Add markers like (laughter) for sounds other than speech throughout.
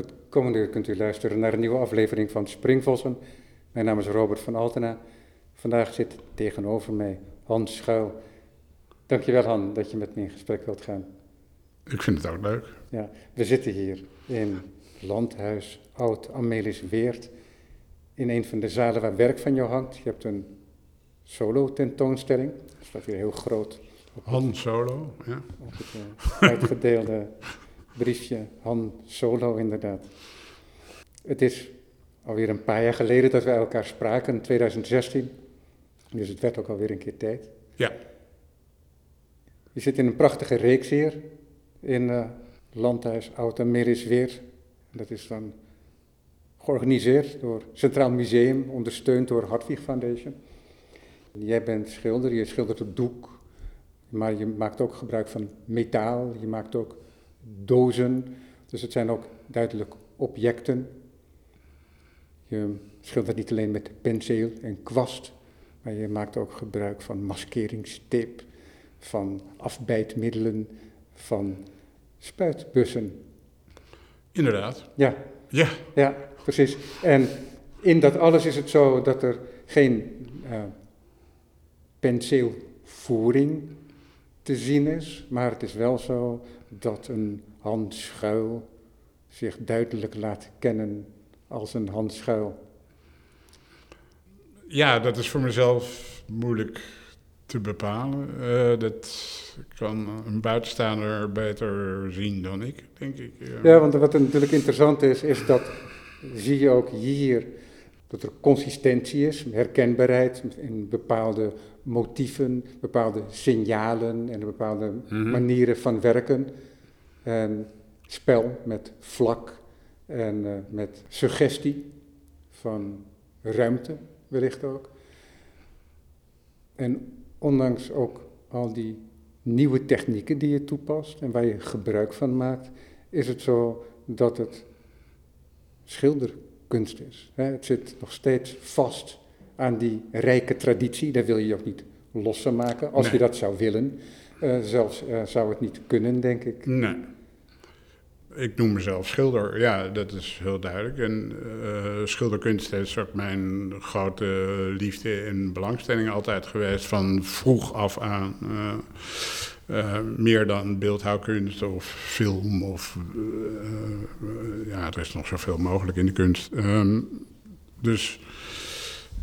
Het komende uur kunt u luisteren naar een nieuwe aflevering van Springvossen. Mijn naam is Robert van Altena. Vandaag zit tegenover mij Hans Schuil. Dankjewel Han dat je met me in gesprek wilt gaan. Ik vind het ook leuk. Ja, we zitten hier in Landhuis Oud Amelis Weert. In een van de zalen waar werk van jou hangt. Je hebt een solo tentoonstelling. Dat staat hier heel groot. Han Solo, ja. Op het uh, uitgedeelde briefje Han Solo inderdaad. Het is alweer een paar jaar geleden dat wij elkaar spraken, in 2016. Dus het werd ook alweer een keer tijd. Ja. Je zit in een prachtige reeks hier in uh, Landhuis Oud Weer. Dat is dan georganiseerd door Centraal Museum, ondersteund door Hartwig Foundation. Jij bent schilder, je schildert op doek, maar je maakt ook gebruik van metaal, je maakt ook dozen. Dus het zijn ook duidelijk objecten. Je schildert niet alleen met penseel en kwast, maar je maakt ook gebruik van maskeringstape, van afbijtmiddelen, van spuitbussen. Inderdaad. Ja. Ja. Ja, precies. En in dat alles is het zo dat er geen uh, penseelvoering te zien is, maar het is wel zo dat een handschuil zich duidelijk laat kennen als een handschuil. Ja, dat is voor mezelf moeilijk te bepalen. Uh, dat kan een buitenstaander beter zien dan ik, denk ik. Ja, want wat natuurlijk interessant is, is dat zie je ook hier dat er consistentie is, herkenbaarheid in bepaalde motieven, bepaalde signalen en bepaalde mm -hmm. manieren van werken. En spel met vlak en uh, met suggestie van ruimte wellicht ook. En ondanks ook al die nieuwe technieken die je toepast en waar je gebruik van maakt, is het zo dat het schilderkunst is. Het zit nog steeds vast aan die rijke traditie, daar wil je je ook niet losser maken, als nee. je dat zou willen. Uh, zelfs uh, zou het niet kunnen, denk ik. Nee. Ik noem mezelf schilder, ja, dat is heel duidelijk. En uh, schilderkunst is ook mijn grote liefde en belangstelling altijd geweest, van vroeg af aan. Meer dan beeldhouwkunst of film of... ja, er is nog zoveel mogelijk in de kunst. Um, dus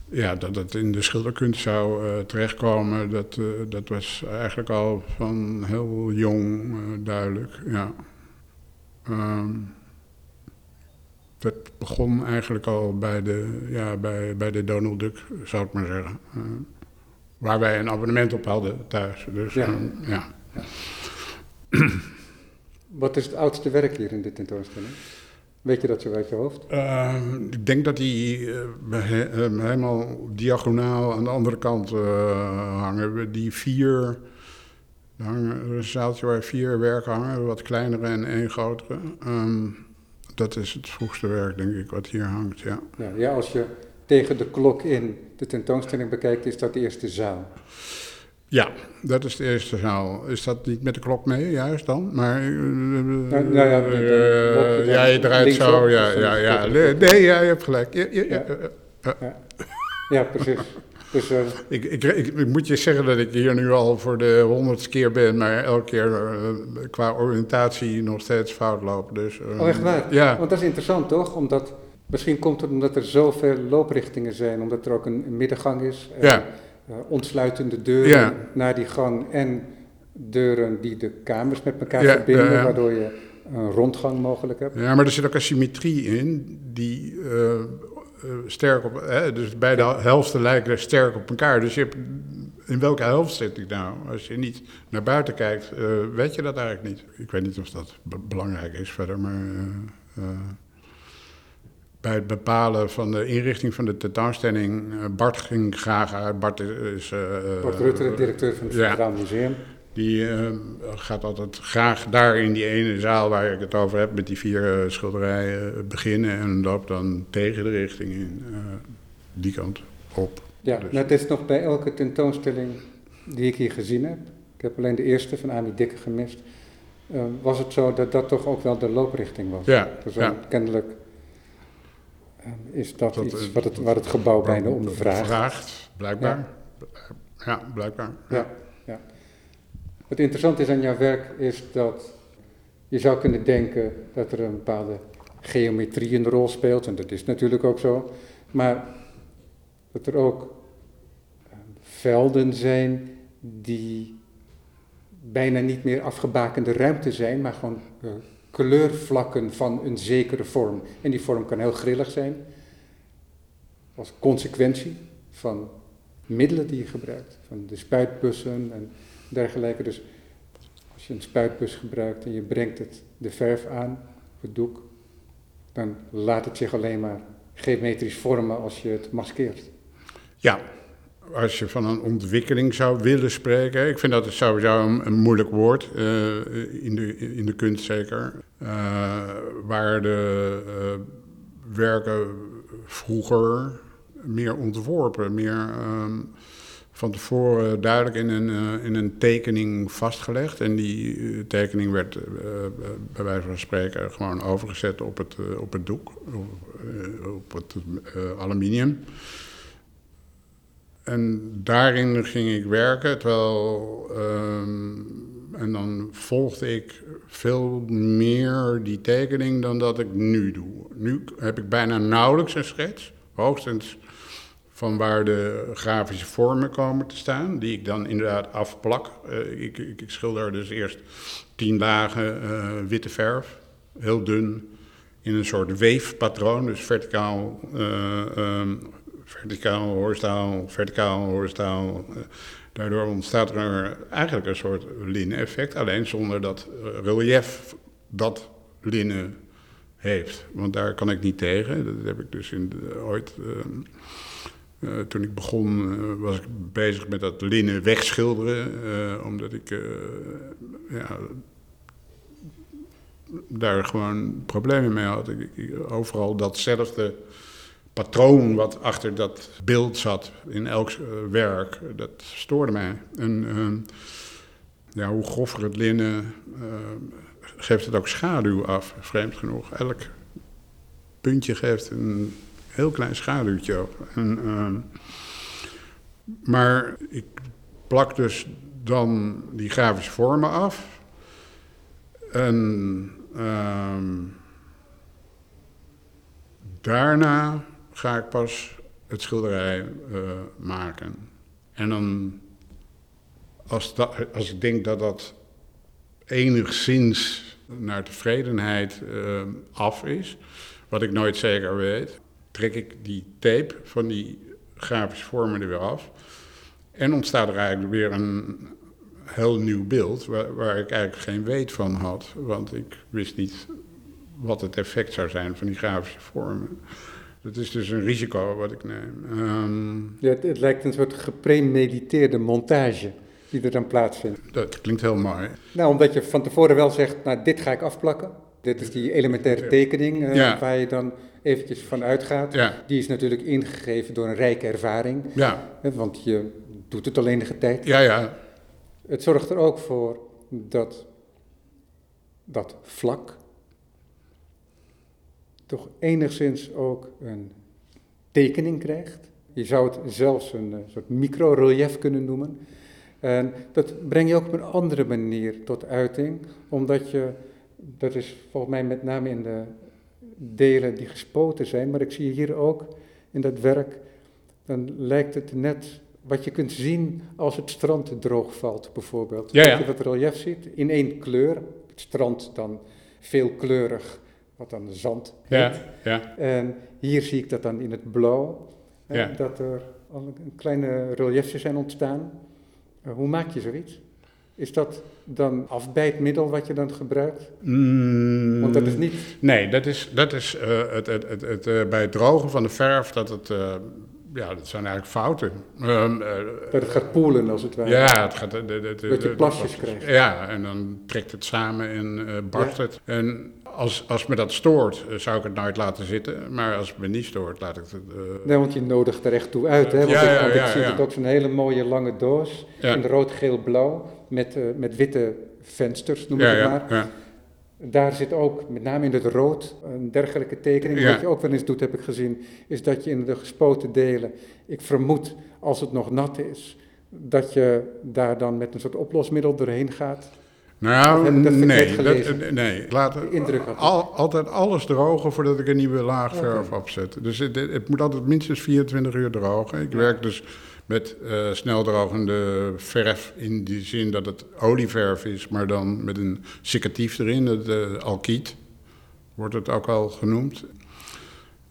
ja, dat het in de schilderkunst zou uh, terechtkomen, dat, uh, dat was eigenlijk al van heel jong uh, duidelijk. Ja. Um, dat begon eigenlijk al bij de, ja, bij, bij de Donald Duck, zou ik maar zeggen. waar wij een abonnement op hadden thuis. Dus, ja. Um, ja. (clears throat) Wat is het oudste werk hier in dit tentoonstelling? Weet je dat zo uit je hoofd? Uh, ik denk dat die uh, helemaal diagonaal aan de andere kant uh, hangen. Die vier, hangen, een zaaltje waar vier werken hangen, wat kleinere en één grotere. Um, dat is het vroegste werk, denk ik, wat hier hangt, ja. Ja, ja, als je tegen de klok in de tentoonstelling bekijkt, is dat de eerste zaal. Ja, dat is de eerste zaal. Is dat niet met de klok mee, juist dan? Maar. Uh, nou, nou ja, ja, je draait zo. Ja, ja, ja. Nee, ja, je hebt gelijk. Ja, ja, ja. ja. ja precies. Dus, uh, ik, ik, ik, ik, moet je zeggen dat ik hier nu al voor de honderdste keer ben, maar elke keer qua oriëntatie nog steeds fout lopen. Dus, oh, echt waar? Ja. Want dat is interessant, toch? Omdat, misschien komt het omdat er zoveel looprichtingen zijn, omdat er ook een, een middengang is. Ja. Uh, ontsluitende deuren ja. naar die gang en deuren die de kamers met elkaar Ja, verbinden, waardoor je een rondgang mogelijk hebt. Ja, maar er zit ook een symmetrie in die uh, uh, sterk op, hè, dus beide helften lijken sterk op elkaar. Dus je hebt, in welke helft zit ik nou? Als je niet naar buiten kijkt, weet je dat eigenlijk niet. Ik weet niet of dat be belangrijk is verder, maar bij het bepalen van de inrichting van de tentoonstelling, Bart ging graag uit. Bart is. Bart Rutte, directeur van het Centraal ja. Museum. Die uh, gaat altijd graag daar in die ene zaal waar ik het over heb, met die vier uh, schilderijen, beginnen en loopt dan tegen de richting in, die kant op. Ja, dus. nou, het is nog bij elke tentoonstelling die ik hier gezien heb. Ik heb alleen de eerste van Ami Dikke gemist. eh, was het zo dat dat toch ook wel de looprichting was. Ja, Dus ja. kennelijk eh, is dat, Dat, iets eh, wat het, waar het gebouw bijna om vraagt. Vraagt, blijkbaar. Ja, blijkbaar. Ja, ja. Wat interessant is aan jouw werk is dat je zou kunnen denken dat er een bepaalde geometrie een rol speelt, en dat is natuurlijk ook zo, maar dat er ook eh, velden zijn die bijna niet meer afgebakende ruimte zijn, maar gewoon eh, kleurvlakken van een zekere vorm. En die vorm kan heel grillig zijn, als consequentie van middelen die je gebruikt, van de spuitbussen en dergelijke. Dus als je een spuitbus gebruikt en je brengt het de verf aan, op het doek, dan laat het zich alleen maar geometrisch vormen als je het maskeert. Ja, als je van een ontwikkeling zou willen spreken, ik vind dat sowieso een, een moeilijk woord, eh, in, de, in de kunst zeker, waar de eh, werken vroeger meer ontworpen, meer ehm, van tevoren duidelijk in een, eh, in een tekening vastgelegd. En die eh, tekening werd eh, eh, bij wijze van spreken gewoon overgezet op het, eh, op het doek, op, eh, op het eh, aluminium. En daarin ging ik werken, terwijl. ehm, en dan volgde ik veel meer die tekening dan dat ik nu doe. Nu heb ik bijna nauwelijks een schets, hoogstens van waar de grafische vormen komen te staan, die ik dan inderdaad afplak. Eh, ik, ik, ik schilder dus eerst tien lagen eh, witte verf, heel dun, in een soort weefpatroon, dus verticaal, eh, ehm, verticaal, horizontaal, verticaal, horizontaal. Eh, daardoor ontstaat er eigenlijk een soort linnen-effect, alleen zonder dat eh, relief dat linnen heeft. Want daar kan ik niet tegen. Dat heb ik dus in ooit. ehm, eh, toen ik begon, eh, was ik bezig met dat linnen wegschilderen, eh, omdat ik eh, ja, daar gewoon problemen mee had. Ik, ik- overal datzelfde patroon wat achter dat beeld zat in elk eh, werk, dat stoorde mij. En ehm, ja, hoe grover het linnen, eh, geeft het ook schaduw af, vreemd genoeg. Elk puntje geeft een heel klein schaduwtje op. En, ehm, maar ik plak dus dan die grafische vormen af. En ehm, daarna ga ik pas het schilderij eh, maken. En dan, als, als ik denk dat dat enigszins naar tevredenheid eh, af is, wat ik nooit zeker weet, trek ik die tape van die grafische vormen er weer af. En ontstaat er eigenlijk weer een heel nieuw beeld, waar, waar ik eigenlijk geen weet van had. Want ik wist niet wat het effect zou zijn van die grafische vormen. Dat is dus een risico wat ik neem. Ehm, Ja, het, het lijkt een soort gepremediteerde montage die er dan plaatsvindt. dat klinkt heel mooi. Nou, omdat je van tevoren wel zegt, nou, dit ga ik afplakken. Dit is die elementaire tekening eh, Ja. waar je dan eventjes van uitgaat. Ja, Die is natuurlijk ingegeven door een rijke ervaring, ja, want je doet het al enige tijd. ja, ja. Het zorgt er ook voor dat dat vlak toch enigszins ook een tekening krijgt. Je zou het zelfs een eh, soort microrelief kunnen noemen. En dat breng je ook op een andere manier tot uiting, omdat je, dat is volgens mij met name in de delen die gespoten zijn, maar ik zie hier ook in dat werk, dan lijkt het net wat je kunt zien als het strand droog valt, bijvoorbeeld. Ja, ja. Dat je dat relief ziet in één kleur. Het strand dan veelkleurig, wat dan zand heet. Ja, ja. En hier zie ik dat dan in het blauw, Ja. dat er al een kleine reliefjes zijn ontstaan. Eh, hoe maak je zoiets? Is dat dan afbijtmiddel wat je dan gebruikt? Mm, Want dat is niet... Nee, dat is, dat is eh, het, het, het, het, eh, bij het drogen van de verf, dat het, ja, dat zijn eigenlijk fouten. Ehm, eh, Dat het gaat poelen, als het ware. ja, het gaat... de- de- de- Dat je plasjes krijgt. Ja, en dan trekt het samen en barst Ja. het. En als, als me dat stoort, eh, zou ik het nooit laten zitten. Maar als het me niet stoort, laat ik het... eh, Nee, want je nodigt er echt toe uit. Hè? Want, Ja, ik, ja, want ja, ik zie het ook zo'n hele mooie lange doos in rood, geel, blauw. met, eh, met witte vensters, noem ik het maar. ja. Daar zit ook, met name in het rood, een dergelijke tekening. Ja. Wat je ook wel eens doet, heb ik gezien, is dat je in de gespoten delen, ik vermoed als het nog nat is, dat je daar dan met een soort oplosmiddel doorheen gaat. Nou, nee, dat, nee. Laat indruk had al, altijd alles drogen voordat ik een nieuwe laag verf opzet. Dus het, het moet altijd minstens 24 uur drogen. Ik Ja. werk dus met eh sneldrogende verf in die zin dat het olieverf is, maar dan met een secatief erin, het uh, alkiet wordt het ook al genoemd.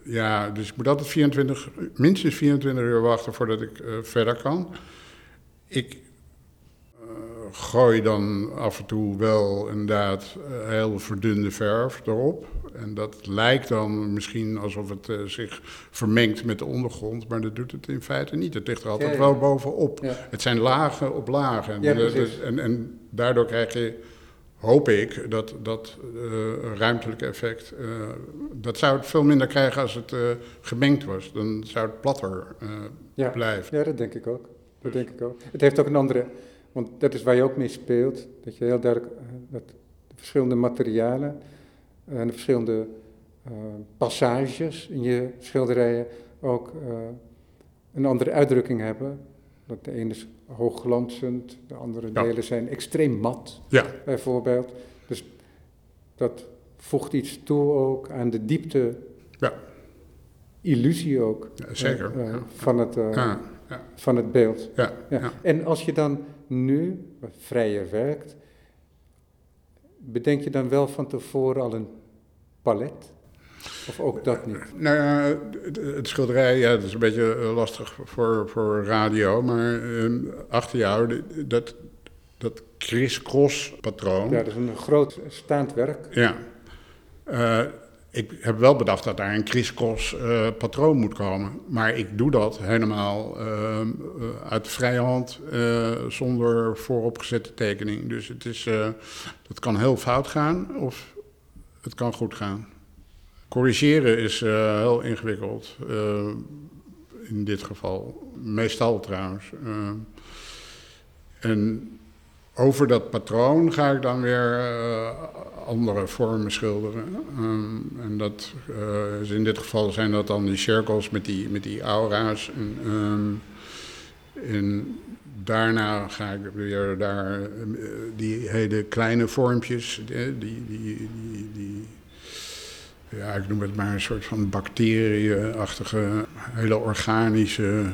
Ja, dus ik moet altijd 24, minstens 24 uur wachten voordat ik eh, verder kan. Ik gooi dan af en toe wel inderdaad eh, heel verdunde verf erop. En dat lijkt dan misschien alsof het eh, zich vermengt met de ondergrond, maar dat doet het in feite niet. Het ligt er altijd Ja, ja. wel bovenop. Ja. Het zijn lagen op lagen. Dus- en, en daardoor krijg je, hoop ik, dat, dat eh, ruimtelijke effect. dat zou het veel minder krijgen als het gemengd was. Dan zou het platter blijven. Ja, dat denk ik ook. Dat denk ik ook. Het heeft ook een andere, want dat is waar je ook mee speelt. Dat je heel duidelijk eh, dat de verschillende materialen eh, en de verschillende eh, passages in je schilderijen ook een andere uitdrukking hebben. Dat de ene is hoogglanzend, de andere Ja. delen zijn extreem mat, Ja, bijvoorbeeld. Dus dat voegt iets toe ook aan de diepte, Ja. illusie ook. Zeker. Ja. van, het, ja, ja, van het beeld. ja, Ja. ja. En als je dan nu wat vrijer werkt, bedenk je dan wel van tevoren al een palet? Of ook dat niet? Nou ja, het- schilderij, ja, dat is een beetje eh, lastig voor, voor radio, maar eh, achter jou, dat, dat criss-cross patroon. Ja, dat is een groot staand werk. Ja. Eh, ik heb wel bedacht dat daar een criss-cross eh, patroon moet komen. Maar ik doe dat helemaal ehm, eh, uit vrije hand, eh, zonder vooropgezette tekening. Dus het is, dat kan heel fout gaan of het kan goed gaan. Corrigeren is heel ingewikkeld. in dit geval. Meestal trouwens. En over dat patroon ga ik dan weer eh, andere vormen schilderen. Ehm, en dat is in dit geval zijn dat dan die cirkels met die, met die aura's. En, ehm, en daarna ga ik weer daar eh, die hele kleine vormpjes, die, die, die, die, ja, ik noem het maar een soort van bacteriënachtige, hele organische,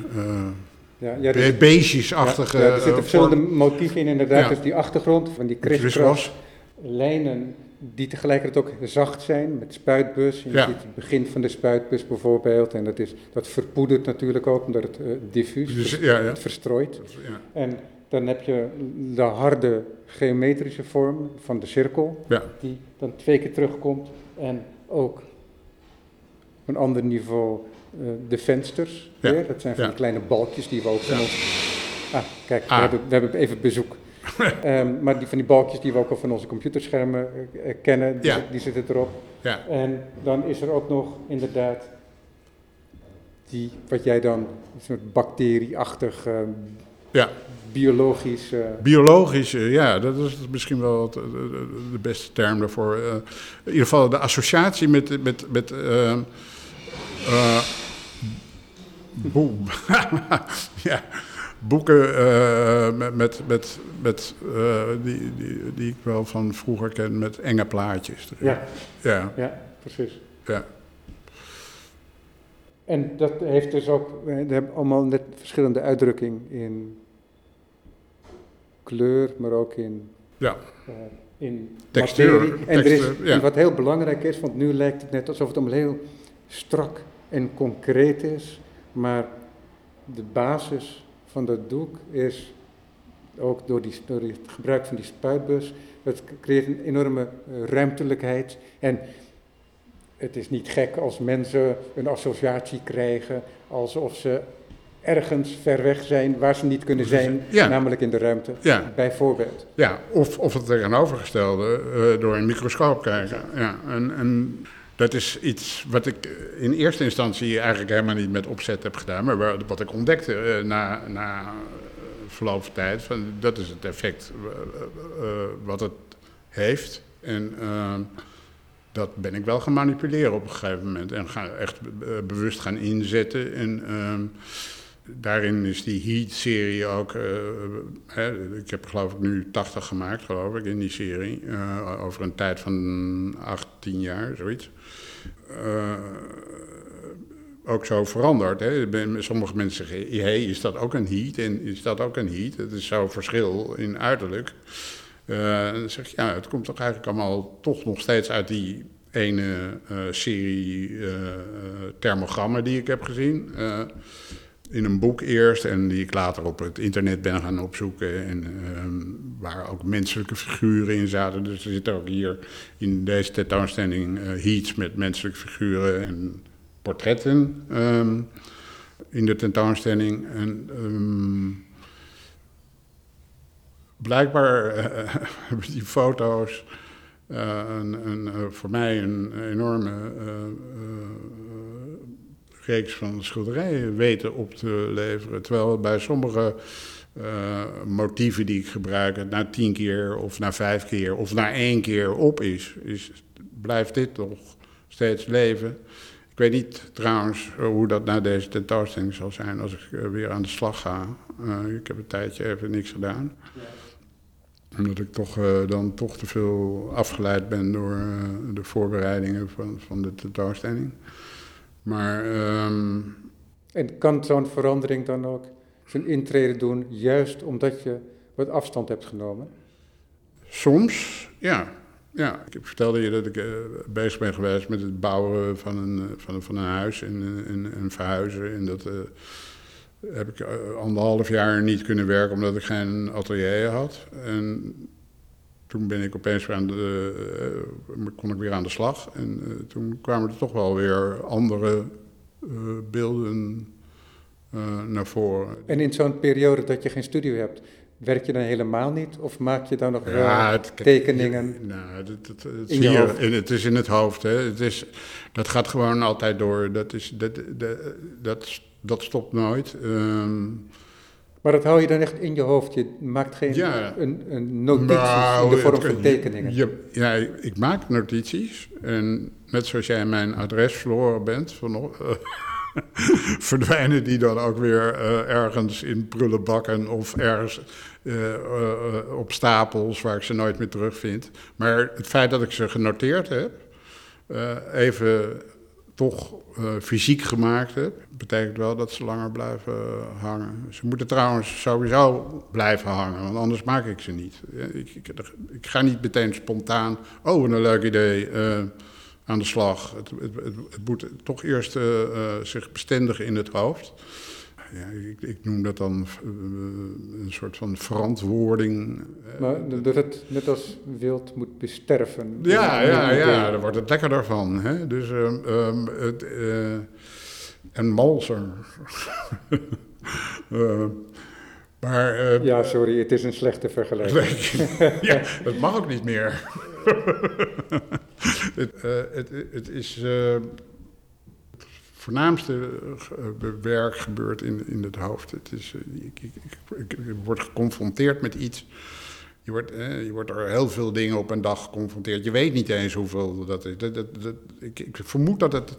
Ja, ja, dus- beestjesachtige ja, er zitten eh, verschillende vorm. motieven in inderdaad. Dus die achtergrond van die Criss-cross. lijnen die tegelijkertijd ook zacht zijn met spuitbus. Je ziet het begin van de spuitbus bijvoorbeeld. En dat, is, dat verpoedert natuurlijk ook omdat het eh, diffuus Dus, het verstrooit. En dan heb je de harde geometrische vorm van de cirkel, die dan twee keer terugkomt. En ook op een ander niveau eh, de vensters. Ja, Weer. Dat zijn van die kleine balkjes die we ook van ons. Ah, kijk, Ah. We, hebben, we hebben even bezoek. (laughs) Ehm, maar die van die balkjes die we ook al van onze computerschermen eh, eh, kennen, die, zitten erop. Ja. En dan is er ook nog inderdaad die, wat jij dan, een soort bacterieachtig, eh, ja. biologisch. eh, Biologisch, ja, dat is misschien wel het, de, de beste term daarvoor. In ieder geval de associatie met, met, met eh, eh, boe- ja, boeken eh, met, met, met, met eh, die, die, die ik wel van vroeger ken met enge plaatjes. erin. ja, ja, ja, precies. ja. En dat heeft dus ook, we hebben allemaal net verschillende uitdrukking in kleur, maar ook in, ja. eh, in Textuur, materie. En, er is, ja. wat heel belangrijk is, want nu lijkt het net alsof het allemaal heel strak en concreet is, maar de basis van dat doek is ook door, die, door het gebruik van die spuitbus, het creëert een enorme eh, ruimtelijkheid en het is niet gek als mensen een associatie krijgen alsof ze ergens ver weg zijn waar ze niet kunnen zijn, Ja. namelijk in de ruimte, Ja. bijvoorbeeld. Ja, of, of het tegenovergestelde, eh, door een microscoop kijken. Ja, en, en dat is iets wat ik in eerste instantie eigenlijk helemaal niet met opzet heb gedaan, maar wa- wat ik ontdekte eh, na, na verloop van tijd. Van, dat is het effect wat het heeft. En ehm, dat ben ik wel gaan manipuleren op een gegeven moment. En ga echt bewust gaan inzetten. En ehm, daarin is die Heat-serie ook. Uh, hè, ik heb geloof ik nu 80 gemaakt, geloof ik, in die serie. Uh, over een tijd van 18 jaar, zoiets. Uh, ook zo veranderd. Hè. Sommige mensen zeggen, hey, is dat ook een heat? En is dat ook een heat? Het is zo'n verschil in uiterlijk. en dan zeg je, ja, het komt toch eigenlijk allemaal toch nog steeds uit die ene serie thermogrammen die ik heb gezien in een boek eerst en die ik later op het internet ben gaan opzoeken. En uh, waar ook menselijke figuren in zaten. Dus er zitten ook hier in deze tentoonstelling uh, heats met menselijke figuren en portretten um, in de tentoonstelling. En um, blijkbaar uh, (laughs) hebben die foto's een, voor mij een enorme reeks van schilderijen weten op te leveren. Terwijl bij sommige uh, motieven die ik gebruik, het na tien keer of na vijf keer of na één keer op is, is blijft dit toch steeds leven. Ik weet niet trouwens hoe dat na deze tentoonstelling zal zijn als ik uh, weer aan de slag ga. Ik heb een tijdje even niks gedaan. Omdat ik toch, dan toch te veel afgeleid ben door de voorbereidingen van, van de tentoonstelling. Maar, ehm, En kan zo'n verandering dan ook zijn intrede doen, juist omdat je wat afstand hebt genomen? Soms, ja. ja. Ik vertelde je dat ik uh, bezig ben geweest met het bouwen van een, eh, van een, van een huis en, en, en verhuizen. En dat uh, heb ik anderhalf jaar niet kunnen werken omdat ik geen atelier had. En toen ben ik opeens weer aan de, uh, kon ik weer aan de slag. En uh, toen kwamen er toch wel weer andere uh, beelden naar voren. En in zo'n periode dat je geen studio hebt, werk je dan helemaal niet? Of maak je dan nog ja, wel het, tekeningen? Ja, nou, het, het, in is in het hoofd. Hè. Het is, dat gaat gewoon altijd door. Dat, is, dat, dat, dat, dat stopt nooit. Um, maar dat hou je dan echt in je hoofd. Je maakt geen ja, een, een notities nou, in de vorm van tekeningen. Je, ja, ik maak notities. En net zoals jij mijn adres verloren bent, van, uh, (laughs) verdwijnen die dan ook weer uh, ergens in prullenbakken of ergens uh, op stapels waar ik ze nooit meer terugvind. Maar het feit dat ik ze genoteerd heb, even toch uh, fysiek gemaakt heb, betekent wel dat ze langer blijven hangen. Ze moeten trouwens sowieso blijven hangen, want anders maak ik ze niet. Ik, ik, ik ga niet meteen spontaan, oh, een leuk idee, uh, aan de slag. Het, het, het, moet toch eerst uh, zich bestendigen in het hoofd ja, ik, ik, noem dat dan uh, een soort van verantwoording. Uh, maar dat het net als wild moet besterven. Ja, ja, ja, daar wordt het lekkerder van. Hè? Dus, um, um, het, uh, en malser. (laughs) maar, ja, sorry, het is een slechte vergelijking. (laughs) ja, dat mag ook niet meer. (laughs) het, het, het, is voornaamste eh, werk gebeurt in, in het hoofd. Het is, eh, ik, ik, ik, word geconfronteerd met iets. Je wordt, eh, je wordt er heel veel dingen op een dag geconfronteerd. Je weet niet eens hoeveel dat is. Dat, ik, ik, vermoed dat het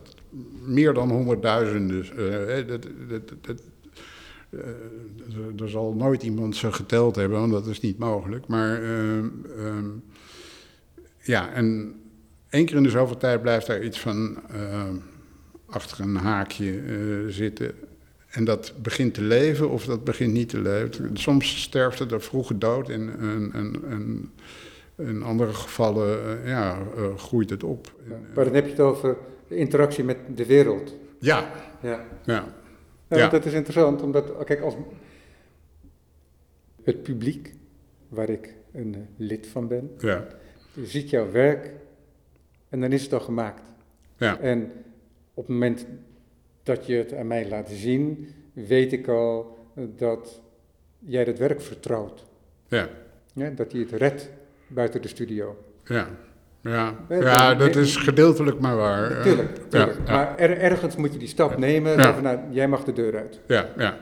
meer dan honderdduizenden is. Er zal nooit iemand ze geteld hebben, want dat is niet mogelijk. Maar uh, ja, en één keer in de zoveel tijd blijft er iets van achter een haakje uh, zitten. En dat begint te leven of dat begint niet te leven. Soms sterft het er vroege dood en, en, en, in andere gevallen uh, ja, uh, groeit het op. Maar dan heb je het over de interactie met de wereld. Ja. Ja. ja. ja. Dat is interessant, omdat, kijk, als het publiek, waar ik een lid van ben, ja. ziet jouw werk en dan is het al gemaakt. Ja. En op het moment dat je het aan mij laat zien, weet ik al dat jij het werk vertrouwt. Ja. ja dat hij het redt buiten de studio. Ja, ja, ja dat is gedeeltelijk maar waar. Natuurlijk, Ja, maar ergens moet je die stap nemen. Ja. Van, nou, jij mag de deur uit. Ja, ja.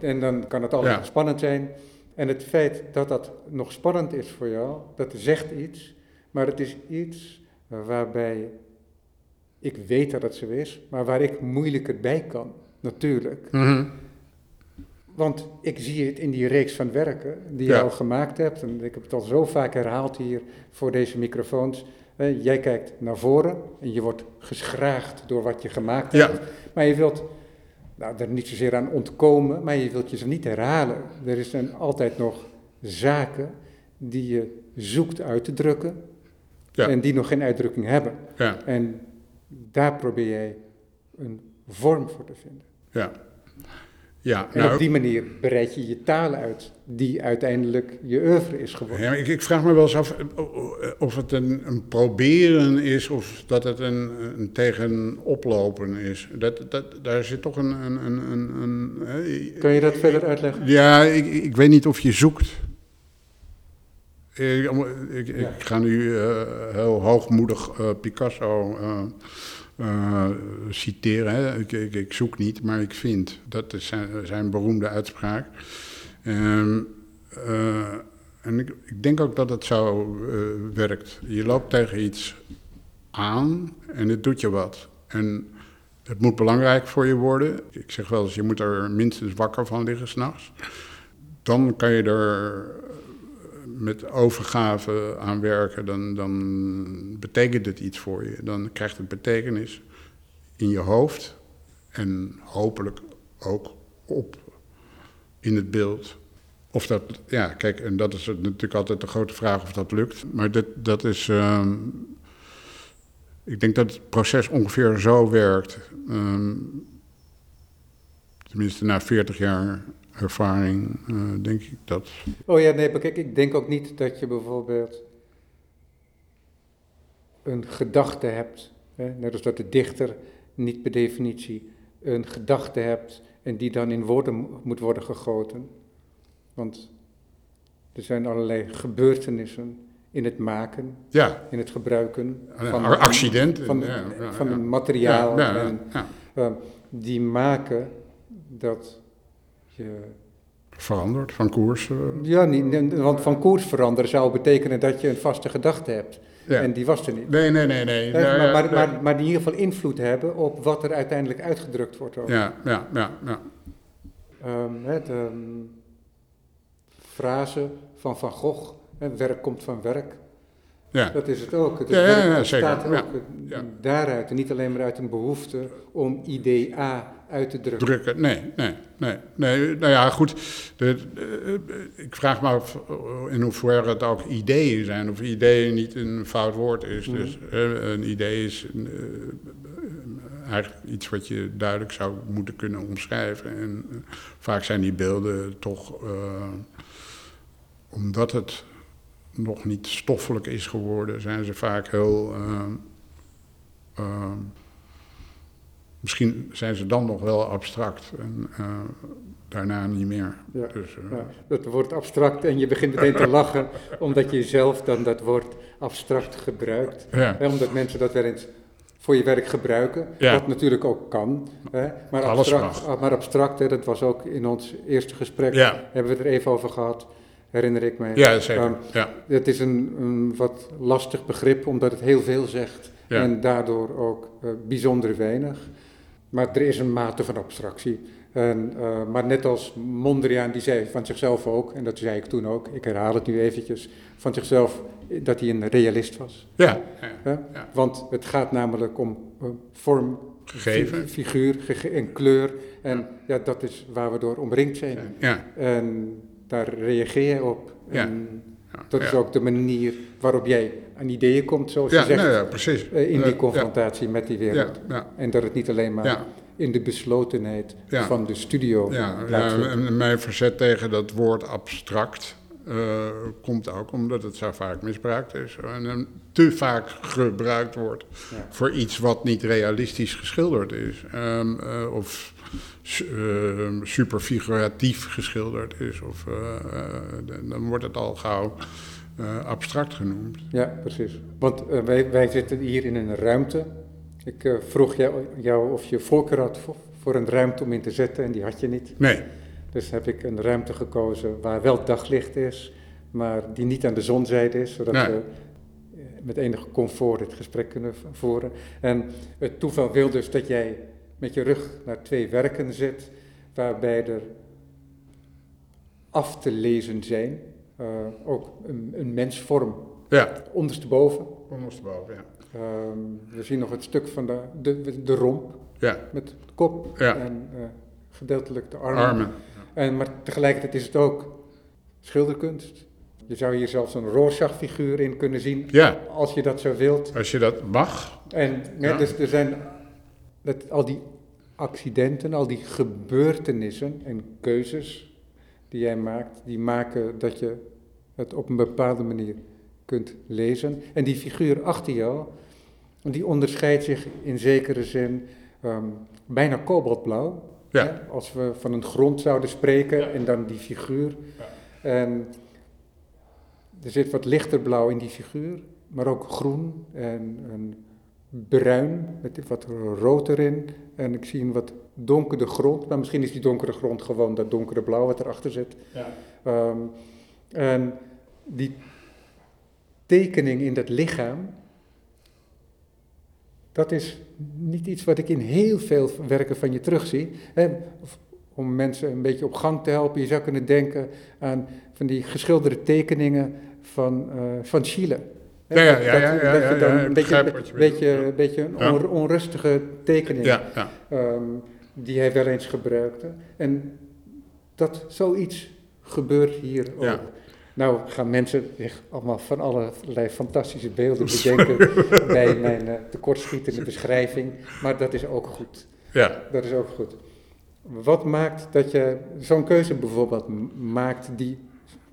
En dan kan het altijd spannend zijn. En het feit dat dat nog spannend is voor jou, dat zegt iets, maar het is iets waarbij ik weet dat het zo is, maar waar ik moeilijker bij kan, natuurlijk. Mhm. Want ik zie het in die reeks van werken die Ja. je al gemaakt hebt. En ik heb het al zo vaak herhaald hier voor deze microfoons. Eh, jij kijkt naar voren en je wordt geschraagd door wat je gemaakt Ja. hebt. Maar je wilt nou, er niet zozeer aan ontkomen, maar je wilt je ze niet herhalen. Er zijn altijd nog zaken die je zoekt uit te drukken Ja. en die nog geen uitdrukking hebben. Ja, En daar probeer jij een vorm voor te vinden. ja. Ja, En nou, op die manier bereid je je taal uit, die uiteindelijk je oeuvre is geworden. Ja, ik, ik vraag me wel eens af eh, of het een, een proberen is of dat het een, een tegenoplopen is. Dat, dat, daar zit toch een... een, een, een, een hè, Kun je dat verder uitleggen? Ja, ik, ik weet niet of je zoekt. Ik, ik, ga nu eh, heel hoogmoedig eh, Picasso eh, citeren. Hè. Ik, ik, ik zoek niet, maar ik vind. Dat is zijn, zijn beroemde uitspraak. Ehm, eh, en ik, ik denk ook dat het zo werkt. Je loopt tegen iets aan en het doet je wat. En het moet belangrijk voor je worden. Ik zeg wel eens, je moet er minstens wakker van liggen s'nachts. Dan kan je er met overgave aan werken. Dan, dan betekent het iets voor je. Dan krijgt het betekenis in je hoofd. En hopelijk ook op in het beeld. Of dat, ja, kijk, en dat is natuurlijk altijd de grote vraag of dat lukt. Maar dat, dat is. ehm, ik denk dat het proces ongeveer zo werkt. Ehm, tenminste, na 40 jaar ervaring eh, denk ik dat. Oh ja, nee, maar kijk, ik denk ook niet dat je bijvoorbeeld een gedachte hebt, hè, net als dat de dichter niet per definitie een gedachte hebt en die dan in woorden mo- moet worden gegoten. Want er zijn allerlei gebeurtenissen in het maken, Ja, in het gebruiken een accident. van, ja, ja, van ja. een materiaal en, eh, die maken dat je Veranderd van koers. eh, Ja, niet, want van koers veranderen zou betekenen dat je een vaste gedachte hebt. ja. En die was er niet. Nee, nee, nee, nee. Ja, maar, maar, nee. maar, maar die in ieder geval invloed hebben op wat er uiteindelijk uitgedrukt wordt. Ook. Ja, ja, ja, ja. Ehm, hè, de ehm, frase van Van Gogh, werk komt van werk. ja. Dat is het ook. Het Ja, ja, ja, ook Ja, eh, ja. daaruit. En niet alleen maar uit een behoefte om idee A uit te drukken. drukken. Nee, nee, nee. nee nou ja, goed. De, de- eh, ik vraag me af in hoeverre het ook ideeën zijn. Of ideeën niet een fout woord is. Mhm. Dus eh, een idee is eh, eh, eigenlijk iets wat je duidelijk zou moeten kunnen omschrijven. En eh, vaak zijn die beelden toch, eh, omdat het nog niet stoffelijk is geworden, zijn ze vaak heel. eh, eh, Misschien zijn ze dan nog wel abstract en eh, daarna niet meer. Ja, Dus, eh, Ja, dat wordt abstract en je begint meteen te lachen (laughs) omdat je zelf dan dat woord abstract gebruikt. ja. Hè, omdat mensen dat wel eens voor je werk gebruiken, wat natuurlijk ook kan. Hè. Maar Alles abstract, ah, maar abstract hè, dat was ook in ons eerste gesprek, hebben we het er even over gehad, herinner ik mij. ja, zeker. Ja. Het is een, een wat lastig begrip, omdat het heel veel zegt Ja. en daardoor ook eh, bijzonder weinig. Maar er is een mate van abstractie. En, eh, maar net als Mondriaan, die zei van zichzelf ook, en dat zei ik toen ook, ik herhaal het nu eventjes, van zichzelf eh, dat hij een realist was. ja. ja. Ja. Want het gaat namelijk om eh, vorm, Gegeven. fi- figuur gege- en kleur. En ja, dat is waar we door omringd zijn. Ja, En daar reageer je op. Ja. En ja. dat is ook de manier waarop jij aan ideeën komt, zoals je zegt, nou ja, precies. eh, in die confrontatie met die wereld. ja, En dat het niet alleen maar in de beslotenheid van de studio en mijn verzet tegen dat woord abstract eh, komt ook omdat het zo vaak misbruikt is. En te vaak gebruikt wordt Ja. voor iets wat niet realistisch geschilderd is. Ehm, eh, of su- eh, superfiguratief geschilderd is. Of, dan wordt het al gauw eh, abstract genoemd. Ja, precies. Want eh, wij, wij zitten hier in een ruimte. Ik eh, vroeg jou, jou of je voorkeur had voor, voor een ruimte om in te zetten en die had je niet. Nee, Dus heb ik een ruimte gekozen waar wel daglicht is, maar die niet aan de zonzijde is, zodat Nee. we met enig comfort dit gesprek kunnen voeren. En het toeval wil dus dat jij met je rug naar twee werken zit, waarbij er af te lezen zijn, eh, ook een, een mensvorm Ja, ondersteboven. ondersteboven, ja. Ehm, we zien nog het stuk van de, de, de romp Ja, met de kop Ja. en eh, gedeeltelijk de armen. armen. En, maar tegelijkertijd is het ook schilderkunst. Je zou hier zelfs een Rorschach-figuur in kunnen zien, Ja, als je dat zo wilt. als je dat mag. En Ja. dus er zijn dat, al die accidenten, al die gebeurtenissen en keuzes die jij maakt, die maken dat je het op een bepaalde manier kunt lezen. En die figuur achter jou, die onderscheidt zich in zekere zin ehm, bijna kobaltblauw. Ja. Als we van een grond zouden spreken Ja. en dan die figuur. En er zit wat lichter blauw in die figuur, maar ook groen en, en bruin met wat rood erin. En ik zie een wat donkere grond, maar misschien is die donkere grond gewoon dat donkere blauw wat erachter zit. Ja. Ehm, en die tekening in dat lichaam, dat is niet iets wat ik in heel veel werken van je terugzie. Hè, om mensen een beetje op gang te helpen, je zou kunnen denken aan van die geschilderde tekeningen van, eh, van Chile. Ja, ja, ja, een beetje, beetje, een beetje onrustige tekening Ja, ehm, die hij wel eens gebruikte. En dat zoiets gebeurt hier ook. Ja. Nou gaan mensen zich allemaal van allerlei fantastische beelden bedenken bij mijn eh, tekortschietende beschrijving. Maar dat is ook goed. ja. Dat is ook goed. Wat maakt dat je zo'n keuze bijvoorbeeld maakt die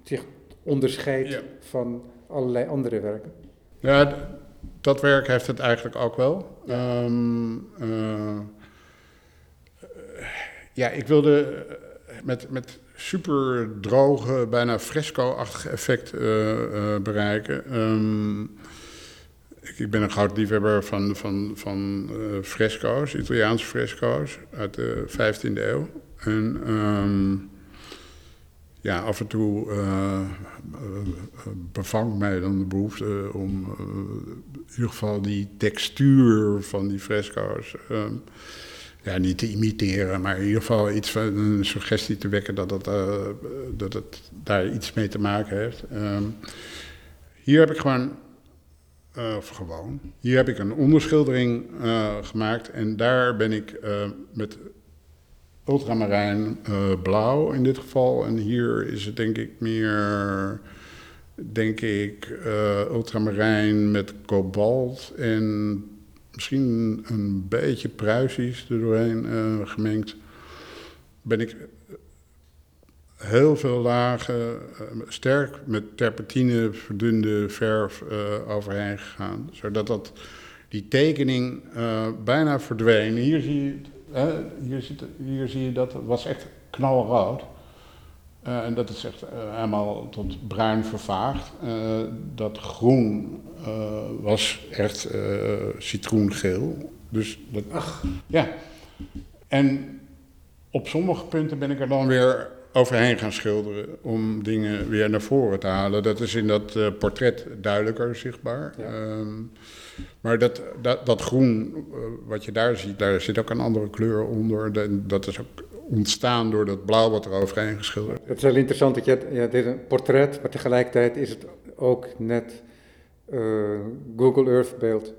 zich onderscheidt Ja. van allerlei andere werken? Ja, dat werk heeft het eigenlijk ook wel. Ehm, eh, ja, ik wilde met, met super droge, bijna fresco-achtig effect eh, eh, bereiken. Ehm, ik, ben een groot liefhebber van, van, van eh, fresco's, Italiaanse fresco's uit de 15e eeuw. En ehm, ja, af en toe eh, bevangt mij dan de behoefte om in ieder geval die textuur van die fresco's. ehm, ja, niet te imiteren, maar in ieder geval iets van een suggestie te wekken dat het, eh, dat het daar iets mee te maken heeft. Ehm, hier heb ik gewoon, eh, of gewoon, hier heb ik een onderschildering eh, gemaakt en daar ben ik met ultramarijn blauw in dit geval. En hier is het denk ik meer, denk ik, ultramarijn met kobalt en misschien een beetje Pruisisch er doorheen eh, gemengd. Ben ik heel veel lagen, eh, sterk met terpentine verdunde verf eh, overheen gegaan. Zodat dat, die tekening bijna verdween. Hier zie je, hier, hier zie je dat het was echt knalrood. Eh, en dat is echt eh, helemaal tot bruin vervaagd. Eh, dat groen was echt citroengeel. Dus dat, ja. En op sommige punten ben ik er dan weer overheen gaan schilderen om dingen weer naar voren te halen. Dat is in dat portret duidelijker zichtbaar. Ja. Ehm, maar dat, dat, dat groen wat je daar ziet, daar zit ook een andere kleur onder. De- dat is ook ontstaan door dat blauw wat er overheen geschilderd Het is heel interessant dat je, ja, dit een portret, maar tegelijkertijd is het ook net eh, Google Earth beeld.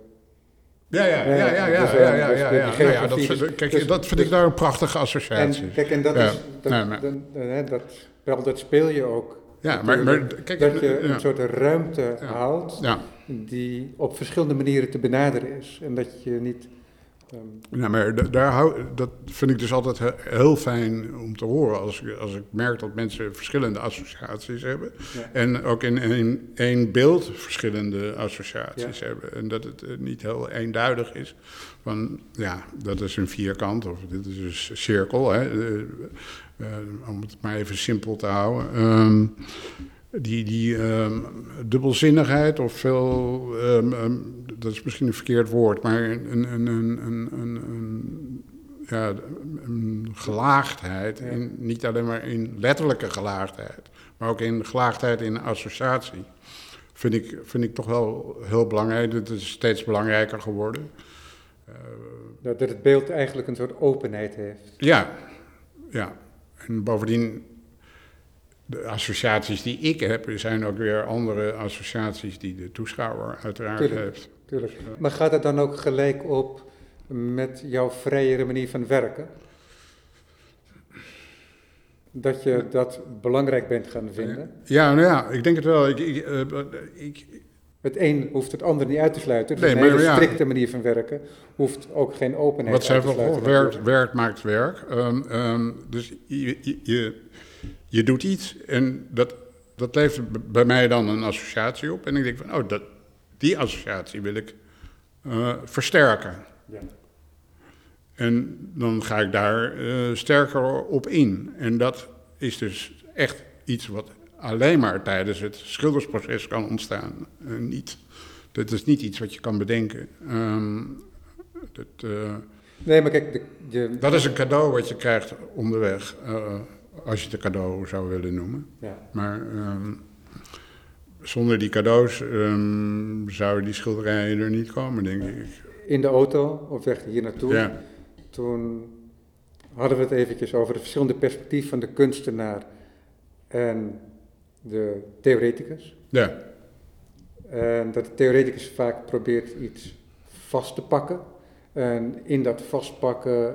Ja, ja, ja, ja, ja, Dus, ja, eh, ja, dus ja, Nou ja, dat vind, kijk, dus- dat vind ik daar een prachtige associatie. En kijk, en dat is, dat, Nee, maar- dan- dan- hè, dat dat speel je ook. Ja, maar, maar kijk, dat je ja. een soort ruimte haalt Ja, die op verschillende manieren te benaderen is. En dat je niet... ehm, ja, maar da- daar hou, dat vind ik dus altijd he- heel fijn om te horen. Als ik, als ik merk dat mensen verschillende associaties hebben. Ja. En ook in één, één beeld verschillende associaties Ja. hebben. En dat het eh, niet heel eenduidig is. Van ja, dat is een vierkant of dit is een cirkel. Hè. Eh, eh, om het maar even simpel te houden. Ehm, die die ehm, dubbelzinnigheid of veel, ehm, ehm, dat is misschien een verkeerd woord, maar een, een, een, een, een, een, ja, een gelaagdheid. In, niet alleen maar in letterlijke gelaagdheid, maar ook in gelaagdheid in associatie. Vind ik, vind ik toch wel heel belangrijk. Het is steeds belangrijker geworden. dat het beeld eigenlijk een soort openheid heeft. Ja, ja. En bovendien, de associaties die ik heb, zijn ook weer andere associaties die de toeschouwer uiteraard Tuurlijk. heeft. Tuurlijk. Maar gaat het dan ook gelijk op met jouw vrijere manier van werken? Dat je dat belangrijk bent gaan vinden? Ja, nou ja, ik denk het wel. Ik, ik, eh, ik, Het een hoeft het ander niet uit te sluiten. Dus Nee, een maar hele ja. strikte manier van werken hoeft ook geen openheid wat uit te sluiten. werk, werk maakt werk. Ehm, ehm, dus je, je, je, je doet iets en dat, dat levert bij mij dan een associatie op. En ik denk van, oh, dat, die associatie wil ik eh, versterken. Ja. En dan ga ik daar eh, sterker op in. En dat is dus echt iets wat alleen maar tijdens het schildersproces kan ontstaan. Eh, niet, dat is niet iets wat je kan bedenken. Ehm, dat, Nee, maar kijk, de, de, dat is een cadeau wat je krijgt onderweg, als je het een cadeau zou willen noemen. ja. Maar ehm, zonder die cadeaus ehm, zouden die schilderijen er niet komen, denk ik. in de auto op weg hier naartoe, Ja, toen hadden we het eventjes over de verschillende perspectieven van de kunstenaar en de theoreticus. ja, En dat de theoreticus vaak probeert iets vast te pakken. En in dat vastpakken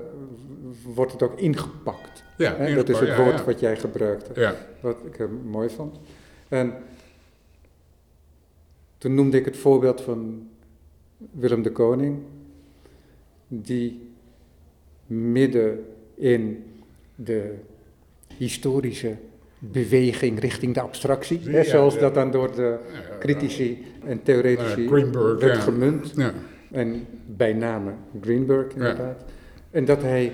wordt het ook ingepakt. ja. Dat is het woord ja. wat jij gebruikte, Ja, wat ik er mooi vond. En toen noemde ik het voorbeeld van Willem de Koning, die midden in de historische beweging richting de abstractie, hè, zoals dat dan door de critici en theoretici werd ja. gemunt. En bij name Greenberg inderdaad. En dat hij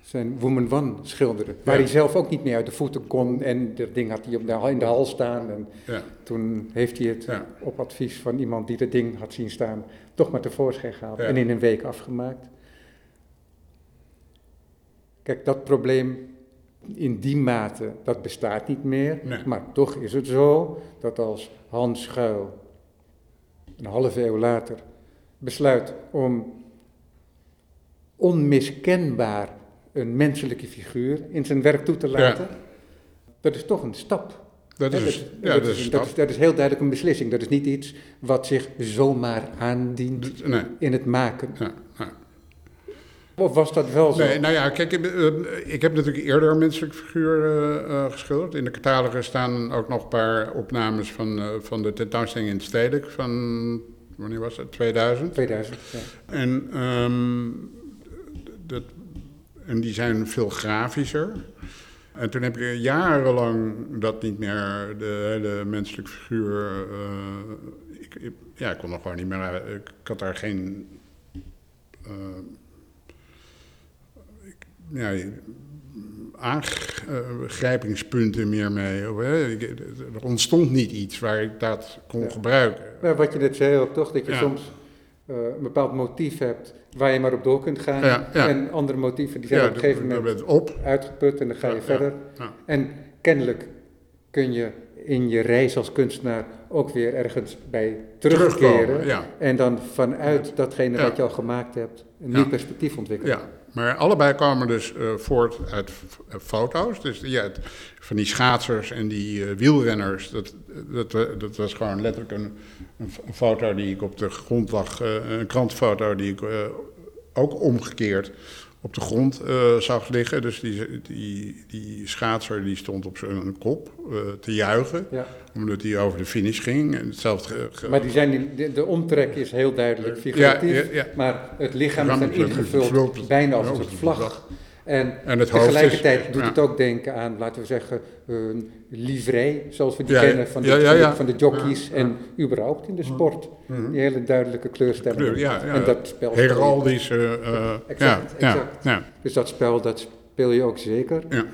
zijn Woman One schilderde. Waar Ja. hij zelf ook niet meer uit de voeten kon. En dat ding had hij op de, in de hal staan. En ja. toen heeft hij het Ja. op advies van iemand die dat ding had zien staan... toch maar tevoorschijn gehaald en in een week afgemaakt. Kijk, dat probleem in die mate, dat bestaat niet meer. Nee. Maar toch is het zo dat als Hans Schuil een halve eeuw later besluit om onmiskenbaar een menselijke figuur in zijn werk toe te laten, dat is toch een stap. Dat is, dat, heel duidelijk een beslissing. Dat is niet iets wat zich zomaar aandient Nee, in het maken. ja, ja. Of was dat wel zo? Nee, nou ja, kijk, ik, eh, heb natuurlijk eerder een menselijk figuur eh, geschilderd. In de catalogus staan ook nog een paar opnames van, van de tentoonstelling in Stedelijk van, wanneer was het, 2000. 2000, ja. En, ehm, dat, en die zijn veel grafischer. En toen heb ik jarenlang dat niet meer, de hele menselijke figuur. eh, ik, ik- ja, ik kon er gewoon niet meer. uit- Ik had daar geen. eh, ik- ja, aangrijpingspunten meer mee. Er ontstond niet iets waar ik dat kon Ja. gebruiken. Maar wat je net zei ook toch, dat je Ja. soms eh, een bepaald motief hebt waar je maar op door kunt gaan. Ja. En andere motieven die zijn op een gegeven moment op. uitgeput en dan ga je verder. En kennelijk kun je in je reis als kunstenaar ook weer ergens bij terugkeren. Terugkomen. En dan vanuit datgene wat je al gemaakt hebt, een nieuw perspectief ontwikkelen. Maar allebei kwamen dus eh, voort uit eh, foto's. Dus ja, van die schaatsers en die eh, wielrenners, dat, dat, dat was gewoon letterlijk een, een foto die ik op de grond lag, een krantfoto die ik ook omgekeerd op de grond eh, zag liggen. Dus die, die, die schaatser die stond op zijn kop eh, te juichen, Ja. omdat hij over de finish ging. En hetzelfde Maar die zijn, de, de omtrek is heel duidelijk figuratief, Ja, ja, ja. maar het lichaam is ingevuld bijna als een vlag. En, En is- tegelijkertijd doet ja. het ook denken aan, laten we zeggen, een livrei, zoals we die Ja, kennen van de, Ja, van de- ja. van de jockeys en überhaupt in de sport. Die hele duidelijke kleurstellingen. kleur, ja, ja. En dat spel. heraldische... Exact, ja, exact. Dus dat spel, dat speel je ook zeker. ja.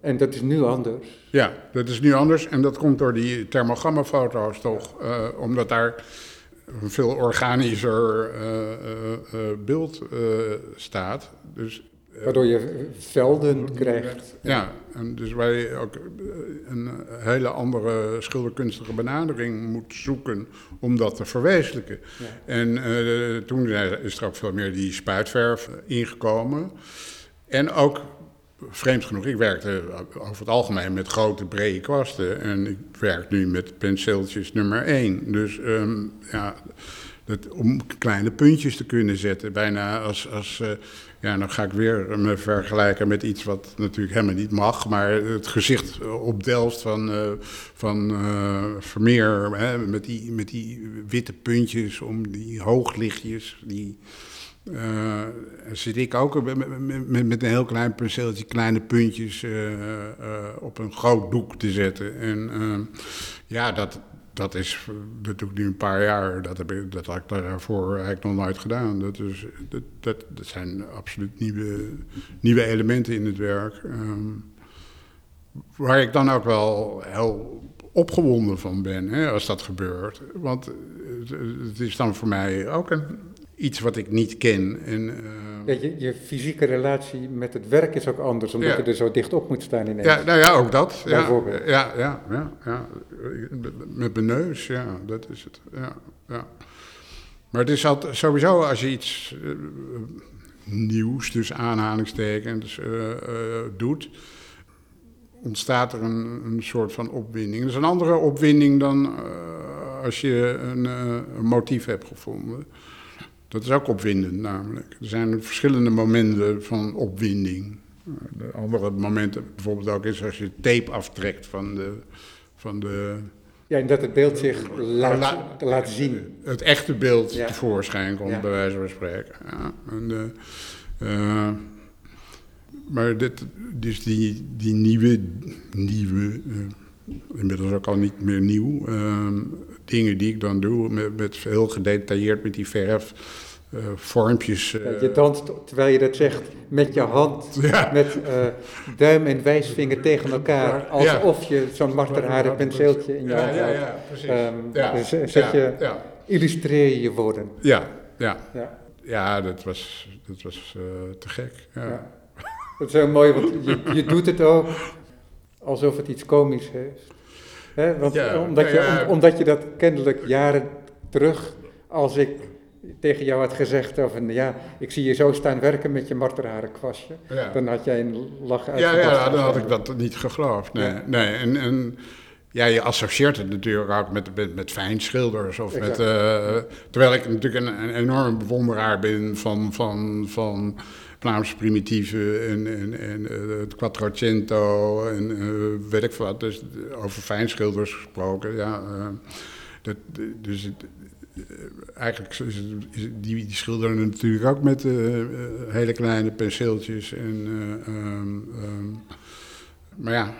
En dat is nu anders. Ja, dat is nu anders en dat komt door die thermogrammafoto's toch, eh, omdat daar een veel organischer eh, beeld staat. Dus Waardoor je velden krijgt. Ja, en dus wij ook een hele andere schilderkunstige benadering moet zoeken om dat te verwezenlijken. Ja. En toen is er ook veel meer die spuitverf ingekomen. En ook vreemd genoeg, ik werkte over het algemeen met grote brede kwasten. En ik werk nu met penseeltjes nummer 1. Dus ehm, ja, dat, om kleine puntjes te kunnen zetten. Bijna als, als uh, ja, dan ga ik weer me vergelijken met iets wat natuurlijk helemaal niet mag. Maar het gezicht op Delft van, uh, van uh, Vermeer, hè, met, die, met die witte puntjes om die hooglichtjes, die zit ik ook met, met, met, een heel klein penseeltje kleine puntjes op een groot doek te zetten. En ja, dat, dat is, ik nu een paar jaar. Dat, heb ik, dat had ik daarvoor eigenlijk nog nooit gedaan. Dat, is, dat, dat, zijn absoluut nieuwe, nieuwe elementen in het werk. Um, waar ik dan ook wel heel opgewonden van ben, hè, als dat gebeurt. Want het is dan voor mij ook een iets wat ik niet ken. En, uh... ja, je, je, fysieke relatie met het werk is ook anders, omdat je er zo dicht op moet staan ineens. Ja, nou ja, ook dat. Bijvoorbeeld. Ja, ja, ja, ja, Met mijn neus, ja, dat is het. Ja, ja. Maar het is altijd, sowieso als je iets uh, nieuws, dus aanhalingstekens, uh, doet, ontstaat er een, een, soort van opwinding. Dat is een andere opwinding dan als je een, een motief hebt gevonden. Dat is ook opwindend namelijk. Er zijn verschillende momenten van opwinding. De andere momenten bijvoorbeeld ook is als je tape aftrekt van de... Van de ja, en dat het beeld zich laat, laat zien. Het echte beeld ja. tevoorschijn komt, bij wijze van spreken. Ja, en, uh, maar dit, dus die, die nieuwe, nieuwe uh, inmiddels ook al niet meer nieuw. Uh, dingen die ik dan doe, met, met heel gedetailleerd met die verf. Uh, vormpjes. Uh, je danst, terwijl je dat zegt, met je hand, (laughs) ja. met uh, duim en wijsvinger tegen elkaar, alsof ja. je zo'n marterharen penseeltje in je hand hebt. Ja, ja, precies. Um, ja. Dus zet je, illustreer je je woorden. Ja, ja. ja. ja dat was, dat was te gek. Ja. Dat is heel mooi, want je, je doet het ook (laughs) alsof het iets komisch heeft. Hè? Want, ja, omdat, je, omdat je dat kennelijk jaren terug, als ik tegen jou had gezegd van ja, ik zie je zo staan werken met je marterharen kwastje, dan had jij een lach uit. Ja, ja, dan had ik dat niet geloofd. Nee, nee. En, en ja, je associeert het natuurlijk ook met, met, met fijnschilders. Of met, uh, terwijl ik natuurlijk een, een enorm bewonderaar ben van, van, van Vlaamse primitieve en, en, en uh, het Quattrocento en uh, weet ik wat. Dus over fijnschilders gesproken, ja. dat, dus het, eigenlijk is, het, is het, die, die schilderen natuurlijk ook met hele kleine penseeltjes. En, um, um, maar ja,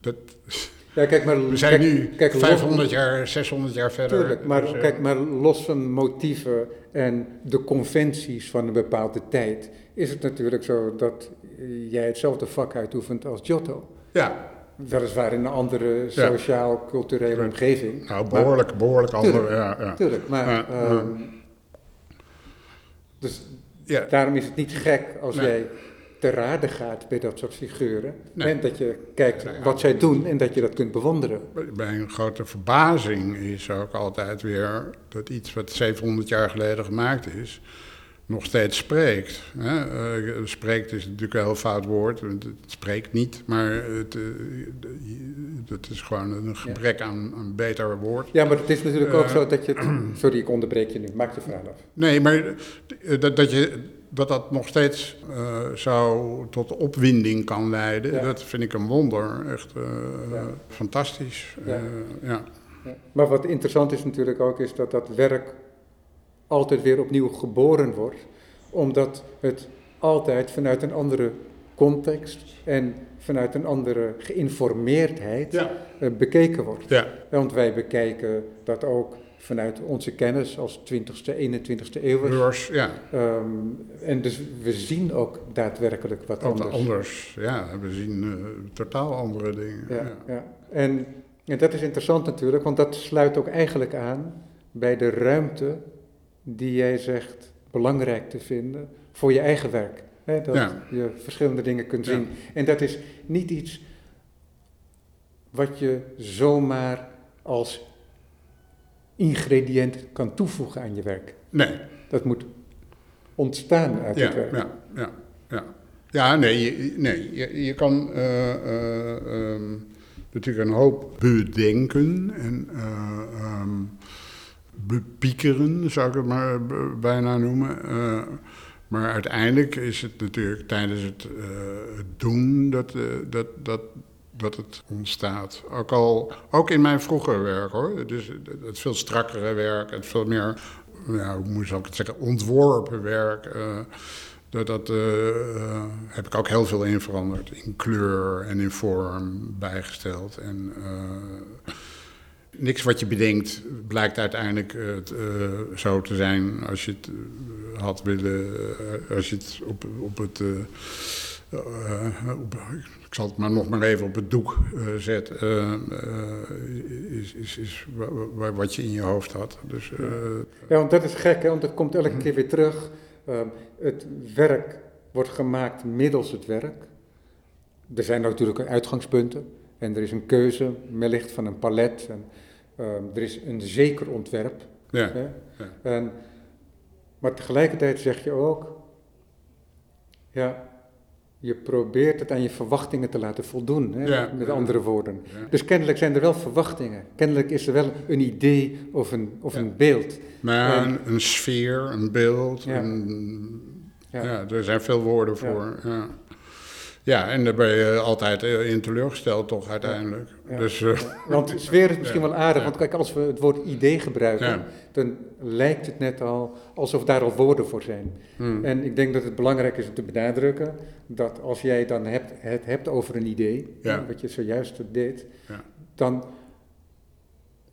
dat... (laughs) Ja, kijk, maar, we zijn nu kijk, 500 jaar, 600 jaar verder. Tuurlijk, maar, dus, kijk, maar los van motieven en de conventies van een bepaalde tijd, is het natuurlijk zo dat jij hetzelfde vak uitoefent als Giotto. Ja. Weliswaar in een andere sociaal-culturele omgeving. Nou, behoorlijk, maar, behoorlijk andere, ja, ja. Tuurlijk, maar... Um, dus ja. daarom is het niet gek als nee. jij te raden gaat bij dat soort figuren. Nee. En dat je kijkt wat zij doen en dat je dat kunt bewonderen. Bij een grote verbazing is ook altijd weer dat iets wat 700 jaar geleden gemaakt is, nog steeds spreekt. Hè? Uh, spreekt is natuurlijk een heel fout woord, het spreekt niet, maar het, uh, het is gewoon een gebrek ja. aan een beter woord. Ja, maar het is natuurlijk ook uh, zo dat je... Het, (clears throat) sorry, ik onderbreek je nu, maak je vraag af. Nee, maar dat, dat je dat dat nog steeds uh, zou tot opwinding kan leiden, ja. dat vind ik een wonder. Echt uh, ja. fantastisch. Ja. Uh, ja. Maar wat interessant is natuurlijk ook, is dat dat werk altijd weer opnieuw geboren wordt, omdat het altijd vanuit een andere context en vanuit een andere geïnformeerdheid bekeken wordt. Want wij bekijken dat ook vanuit onze kennis als 20ste, 21ste eeuw. ja. Um, en dus we zien ook daadwerkelijk wat anders. anders, ja. We zien uh, totaal andere dingen. Ja, ja. ja. En, en dat is interessant natuurlijk, want dat sluit ook eigenlijk aan bij de ruimte die jij zegt belangrijk te vinden voor je eigen werk. Hè, dat Ja. je verschillende dingen kunt Ja. zien. En dat is niet iets wat je zomaar als ingrediënt kan toevoegen aan je werk. Nee, Dat moet ontstaan uit ja, het werk. ja, ja, ja. Ja, nee, je, nee, je, je kan eh, eh, ehm, natuurlijk een hoop bedenken en eh, ehm, bepiekeren, zou ik het maar b- bijna noemen. Eh, maar uiteindelijk is het natuurlijk tijdens het, eh, doen dat, eh, dat, dat, dat het ontstaat. Ook, al, ook in mijn vroegere werk hoor. Dus het veel strakkere werk, het veel meer, hoe moet ik het zeggen, ontworpen werk. eh, dat, dat eh, eh, heb ik ook heel veel in veranderd. In kleur en in vorm bijgesteld. En eh, niks wat je bedenkt blijkt uiteindelijk eh, het, eh, zo te zijn als je het eh, had willen. als je het op, op het. op- ik zal het maar nog maar even op het doek zet. eh, eh, is, is, is wa- wa- wat je in je hoofd had. Dus, Ja, want dat is gek, hè? want dat komt elke keer weer terug. Ehm, het werk wordt gemaakt middels het werk. Er zijn natuurlijk uitgangspunten en er is een keuze, wellicht van een palet. En, ehm, er is een zeker ontwerp. ja, Hè? ja. En, maar tegelijkertijd zeg je ook, ja, je probeert het aan je verwachtingen te laten voldoen, hè? Ja. met andere woorden. Dus kennelijk zijn er wel verwachtingen. Kennelijk is er wel een idee of een, of een beeld. Maar En- een, een sfeer, een beeld. Een- ja. er zijn veel woorden voor. Ja, ja. en daar ben je altijd eh, in teleurgesteld, toch uiteindelijk. Ja. Dus eh, Want sfeer is misschien Ja. wel aardig, want kijk, als we het woord idee gebruiken, Ja. dan lijkt het net al alsof daar al woorden voor zijn. hmm, En ik denk dat het belangrijk is om te benadrukken dat als jij dan hebt, het hebt over een idee, wat je zojuist deed, dan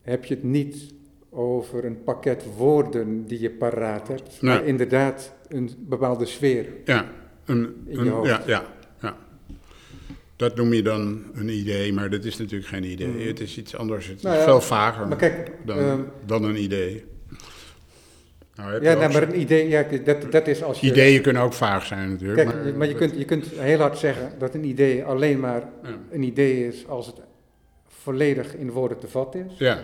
heb je het niet over een pakket woorden die je paraat hebt, maar inderdaad een bepaalde sfeer. ja, een, In je een- hoofd. ja. Dat noem je dan een idee, maar dat is natuurlijk geen idee. Mhm. Het is iets anders. Het is Nou ja, veel vager Maar kijk, dan, ehm, dan een idee. Nou, ja, nou, maar een idee, ja, dat, dat is als je... Ideeën kunnen ook vaag zijn natuurlijk. Kijk, je- maar je kunt, je kunt heel hard zeggen dat een idee alleen maar Ja. een idee is als het volledig in woorden te vatten is. Ja,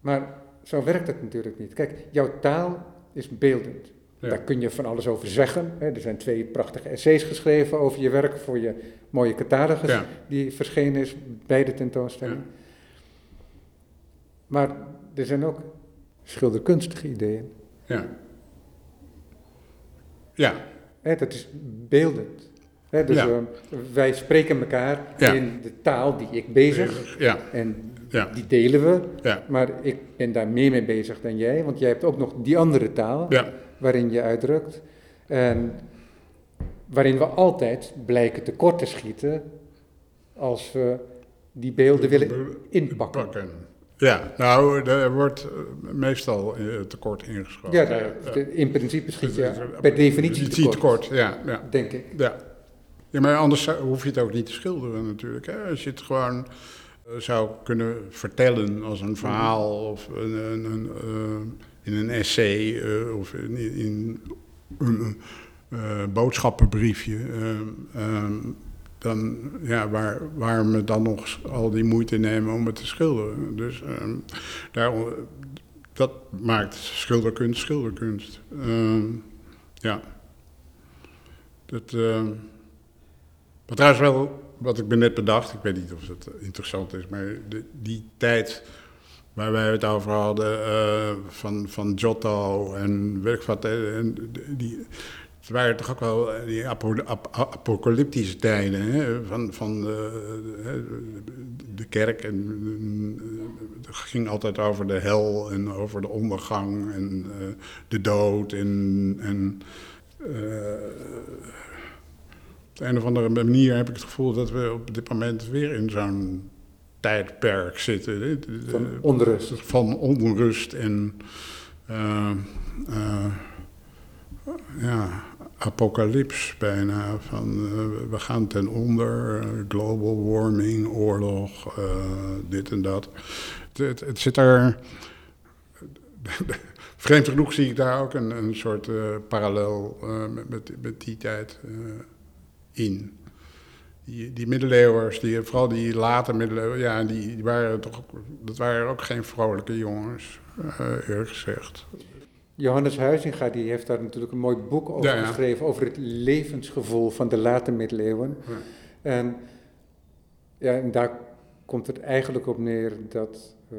Maar zo werkt het natuurlijk niet. Kijk, jouw taal is beeldend. Ja. Daar kun je van alles over zeggen. Hè. Er zijn twee prachtige essays geschreven over je werk voor je mooie catalogus ja, die verschenen is bij de tentoonstelling. Ja. Maar er zijn ook schilderkunstige ideeën. ja. Ja, Hè, dat is beeldend. Hè, dus ehm, wij spreken elkaar in de taal die ik bezig ja, en ja, die delen we. ja, Maar ik ben daar meer mee bezig dan jij, want jij hebt ook nog die andere taal ja. Waarin je uitdrukt. En waarin we altijd blijken tekort te schieten als we die beelden willen inpakken. Ja, nou, er wordt eh, meestal eh, tekort ingeschoten. Ja, daar- in principe schiet je Ja. per definitie tekort, tekort, ja, ja, denk ik. ja. Ja, maar anders hoef je het ook niet te schilderen natuurlijk. Hè? Als je het gewoon eh, zou kunnen vertellen als een verhaal of een, een, een, eh, in een essay eh, of in, in een eh, boodschappenbriefje. eh, eh, dan, ja, waar, waarom me dan nog al die moeite nemen om het te schilderen? Dus eh, daar, dat maakt schilderkunst schilderkunst. Eh, ja. Dat, wat trouwens wel, wat ik me net bedacht, ik weet niet of het interessant is, maar die tijd waar wij het over hadden, eh, van, van Giotto en weet ik wat, eh, die, het waren toch ook wel eh, die apo, ap- apocalyptische tijden, van, van de, de kerk. En, het ging altijd over de hel en over de ondergang en de dood en... en op de een of andere manier heb ik het gevoel dat we op dit moment weer in zo'n tijdperk zitten. Van onrust. Van onrust en eh, ja, apocalyps bijna. Van eh, we gaan ten onder, global warming, oorlog, dit en dat. Het, het, het zit er (laughs) vreemd genoeg zie ik daar ook een, een soort uh, parallel uh, met, met, die tijd uh, in. Die, die middeleeuwers, die, vooral die late middeleeuwers, ja, die, die, waren toch, dat waren ook geen vrolijke jongens, eerlijk gezegd. Johannes Huizinga die heeft daar natuurlijk een mooi boek over ja, ja. geschreven, over het levensgevoel van de late middeleeuwen. Ja. En, ja, en daar komt het eigenlijk op neer dat uh,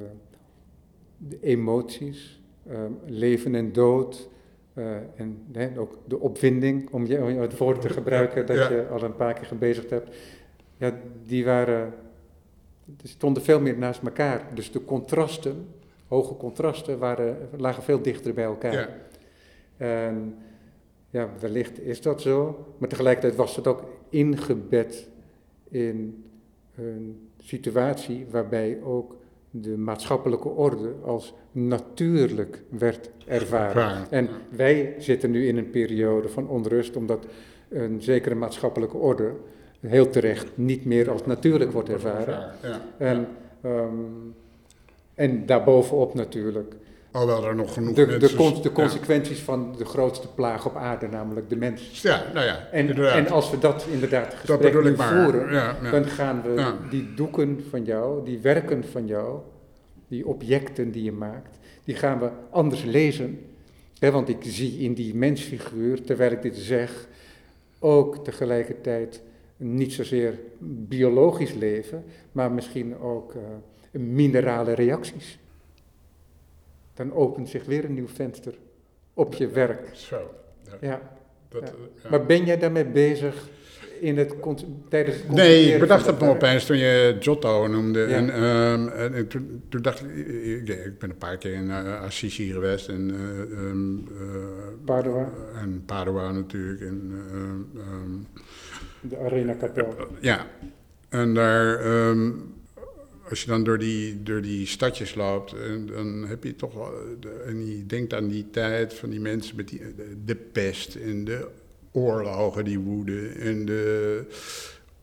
de emoties, uh, leven en dood, uh, en ook de opwinding, om, je, om het woord te gebruiken dat je al een paar keer gebezigd hebt, ja, die waren, stonden veel meer naast elkaar. Dus de contrasten hoge contrasten waren, lagen veel dichter bij elkaar. Ja. En ja, wellicht is dat zo, maar tegelijkertijd was het ook ingebed in een situatie waarbij ook de maatschappelijke orde als natuurlijk werd ervaren. En wij zitten nu in een periode van onrust, omdat een zekere maatschappelijke orde heel terecht niet meer als natuurlijk wordt ervaren. En um, en daarbovenop natuurlijk. Alhoewel er nog genoeg de, de, de consequenties van de grootste plaag op aarde, namelijk de mens. Ja, nou ja, en, en als we dat inderdaad gesprek dat nu voeren, ja, ja. dan gaan we die doeken van jou, die werken van jou, die objecten die je maakt, die gaan we anders lezen. want ik zie in die mensfiguur, terwijl ik dit zeg, ook tegelijkertijd niet zozeer biologisch leven, maar misschien ook... Uh, minerale reacties. Dan opent zich weer een nieuw venster op je werk. Zo. Ja. Dat, ja. ja. Maar ben jij daarmee bezig in het, tijdens het Nee, ik bedacht het me opeens toen je Giotto noemde. Ja. En, um, en toen, toen, dacht ik, ik, ben een paar keer in uh, Assisi geweest. En, uh, um, uh, Padua. En Padua natuurlijk. En, um, de Arena Capel. ja, en daar als je dan door die, door die stadjes loopt, en, dan heb je toch wel. En je denkt aan die tijd van die mensen met die, de, pest en de oorlogen die woeden en de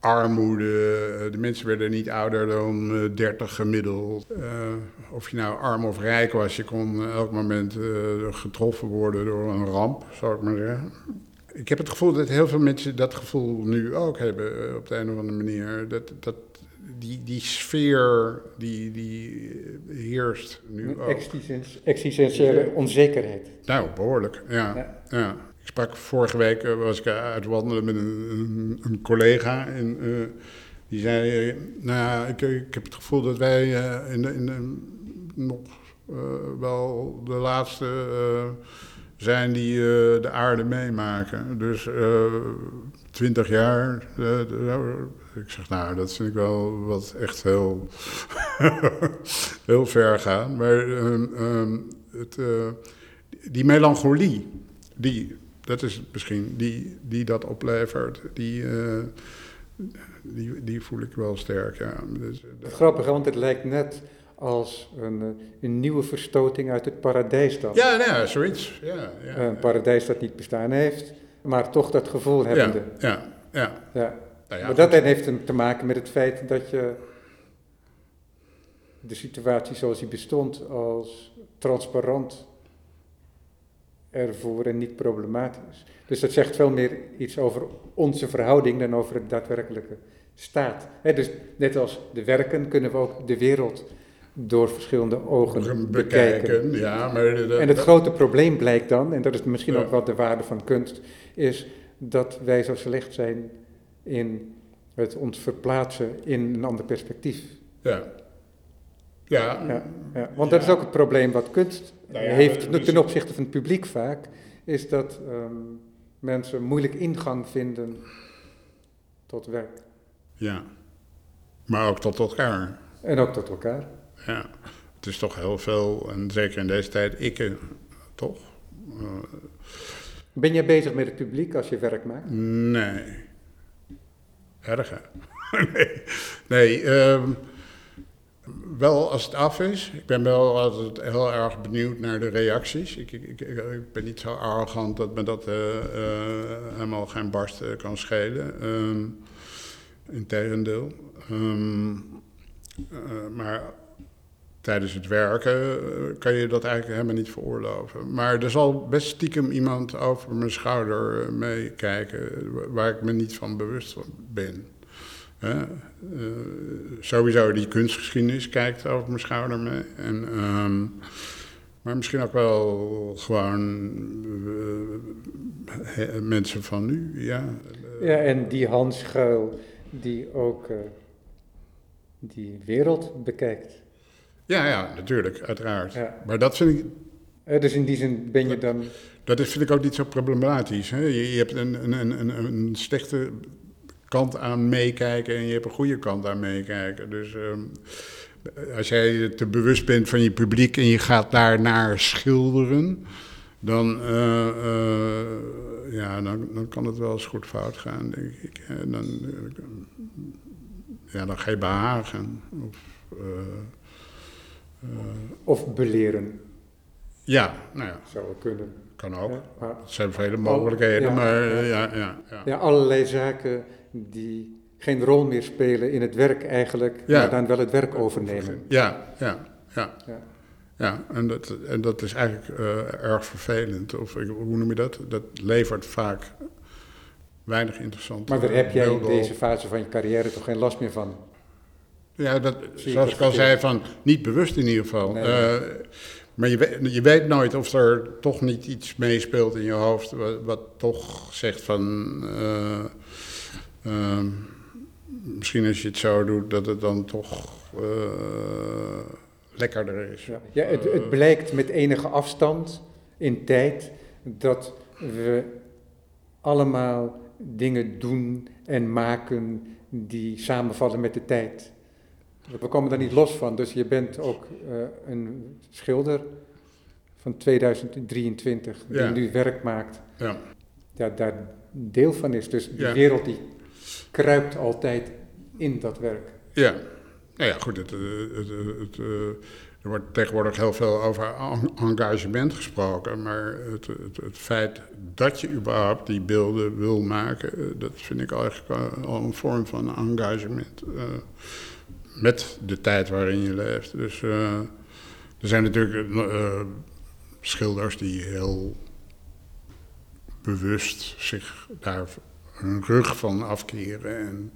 armoede. De mensen werden niet ouder dan 30 gemiddeld. Of je nou arm of rijk was, je kon elk moment getroffen worden door een ramp, zou ik maar zeggen. Ik heb het gevoel dat heel veel mensen dat gevoel nu ook hebben op de een of andere manier. Dat, dat, die, die sfeer die, die heerst nu ook. Existentiële onzekerheid. Nou, behoorlijk, ja. ja. Ik sprak vorige week, uh, was ik uit wandelen met een, een, collega en uh, die zei, nou ja, ik, ik, heb het gevoel dat wij in, de, in de, nog wel de laatste zijn die de aarde meemaken. Dus twintig jaar, ik zeg, nou, dat vind ik wel wat echt heel, (laughs) heel ver gaan. Maar um, um, het, uh, die melancholie, die, dat is misschien, die, die dat oplevert, die, uh, die, die voel ik wel sterk, ja. Dus, uh, Grappig, want het lijkt net als een, een nieuwe verstoting uit het paradijs dan. Ja, nou ja, zoiets. Ja, ja, een paradijs dat niet bestaan heeft, maar toch dat gevoel hebbende. Ja, ja, ja. ja. Nou ja, maar dat heeft te maken met het feit dat je de situatie zoals die bestond als transparant ervoor en niet problematisch. Dus dat zegt veel meer iets over onze verhouding dan over het daadwerkelijke staat. dus net als de werken kunnen we ook de wereld door verschillende ogen bekijken. Ja, maar en het grote probleem blijkt dan, en dat is misschien ook wat de waarde van kunst, is dat wij zo slecht zijn in het ons verplaatsen in een ander perspectief. Ja. Ja. ja, ja. Want dat is ook het probleem wat kunst nou heeft ten opzichte van het publiek vaak, is dat um, mensen moeilijk ingang vinden tot werk. Ja, maar ook tot elkaar. En ook tot elkaar. Ja, het is toch heel veel, en zeker in deze tijd, ik, toch? Uh, ben jij bezig met het publiek als je werk maakt? Nee. Erg, (laughs) nee, nee um, wel als het af is. Ik ben wel altijd heel erg benieuwd naar de reacties. Ik, ik, ik ben niet zo arrogant dat me dat uh, uh, helemaal geen barst uh, kan schelen. Um, Integendeel. Um, maar tijdens het werken eh, kan je dat eigenlijk helemaal niet veroorloven. Maar er zal best stiekem iemand over mijn schouder eh, meekijken waar ik me niet van bewust ben. Eh, sowieso die kunstgeschiedenis kijkt over mijn schouder mee. En, ehm, maar misschien ook wel gewoon mensen van nu, ja. Ja, en die Hans Schuil die ook die wereld bekijkt. Ja, ja, natuurlijk, uiteraard. Ja. Maar dat vind ik, Eh, dus in die zin ben je dan... dat is, vind ik ook niet zo problematisch. Hè? Je, je hebt een, een, een, een, slechte kant aan meekijken en je hebt een goede kant aan meekijken. Dus ehm, als jij te bewust bent van je publiek en je gaat daar naar schilderen, dan, eh, eh, ja, dan, dan kan het wel eens goed fout gaan, denk ik. En dan, ja, dan ga je behagen. Of, Of beleren, ja, nou ja, zou wel kunnen. kan ook. Ja, maar, Er zijn vele mogelijkheden, ja, maar ja. eh, ja, ja, allerlei zaken die geen rol meer spelen in het werk eigenlijk, maar dan wel het werk overnemen. Ja, ja, ja. Ja. En dat, en dat is eigenlijk eh, erg vervelend. Of hoe noem je dat? Dat levert vaak weinig interessant. Maar daar heb jij in deze fase van je carrière toch geen last meer van? Ja, dat, zoals ik al zei, van niet bewust in ieder geval. Nee. Eh, maar je weet, je weet nooit of er toch niet iets meespeelt in je hoofd. Wat, wat toch zegt van. eh, ehm, misschien als je het zo doet, dat het dan toch eh, lekkerder is. Ja, ja het, het blijkt met enige afstand in tijd dat we allemaal dingen doen en maken die samenvallen met de tijd. We komen daar niet los van, dus je bent ook eh, een schilder van 2023 die Ja. nu werk maakt, Ja. ja, daar deel van is. Dus die Ja. wereld die kruipt altijd in dat werk. Ja, nou ja, goed. Het, het, het, eh, er wordt tegenwoordig heel veel over en- engagement gesproken. Maar het, het, het feit dat je überhaupt die beelden wil maken, eh, dat vind ik eigenlijk al- al een vorm van engagement. Eh, met de tijd waarin je leeft. Dus eh, er zijn natuurlijk eh, schilders die heel bewust zich daar hun rug van afkeren en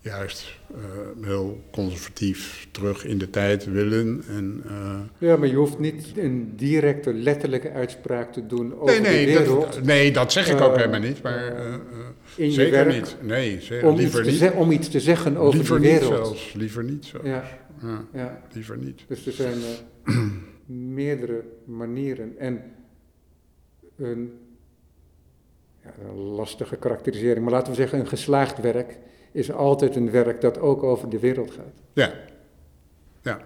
juist eh, heel conservatief terug in de tijd willen. En, eh, Ja, maar je hoeft niet een directe, letterlijke uitspraak te doen nee, over nee, de wereld. dat, nee, dat zeg ik ook Eh, helemaal niet. Maar je zeker werk niet. Nee, zeker, om, iets liever te niet. om iets te zeggen over liever die niet wereld. zelfs. Liever niet zo. Ja, Ja, ja, liever niet. dus er zijn (clears throat) meerdere manieren. En een, ja, een lastige karakterisering, maar laten we zeggen, een geslaagd werk is altijd een werk dat ook over de wereld gaat. Ja. Ja.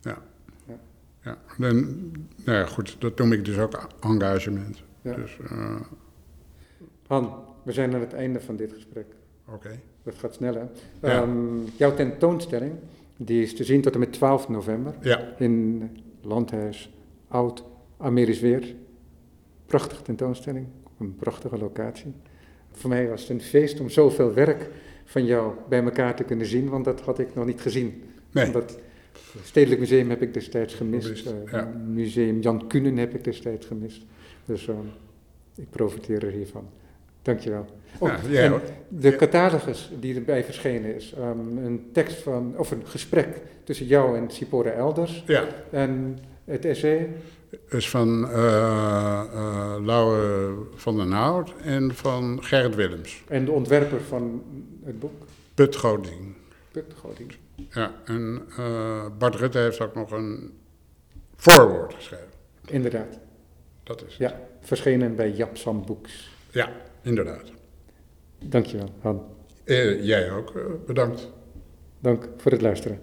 Ja. Ja. Ja. Dan, nou ja, goed, dat noem ik dus ook engagement. Ja. Dus, eh, Han, we zijn aan het einde van dit gesprek. oké. Dat gaat snel, hè? Ja. Ehm, jouw tentoonstelling, die is te zien tot en met 12 november. Ja, in Landhuis Oud Amerisch Weer. Prachtige tentoonstelling, een prachtige locatie. Voor mij was het een feest om zoveel werk van jou bij elkaar te kunnen zien, want dat had ik nog niet gezien. nee. Het Stedelijk Museum heb ik destijds gemist, eh, ja. Museum Jan Kunen heb ik destijds gemist. Dus ehm, ik profiteer er hiervan. Dankjewel. Oh, Ja, en de Ja. catalogus die erbij verschenen is, ehm, een tekst van, of een gesprek tussen jou en Sipora Elders. Ja, En het essay, is van eh eh, Lauwe van den Hout en van Gerrit Willems. en de ontwerper van het boek, Put Goding. Put Goding. Ja, en eh, Bart Rutte heeft ook nog een voorwoord geschreven. Inderdaad, Dat is het. ja, verschenen bij Japsam Books. Ja, inderdaad. Dankjewel, Han. Jij ook, bedankt. Dank voor het luisteren.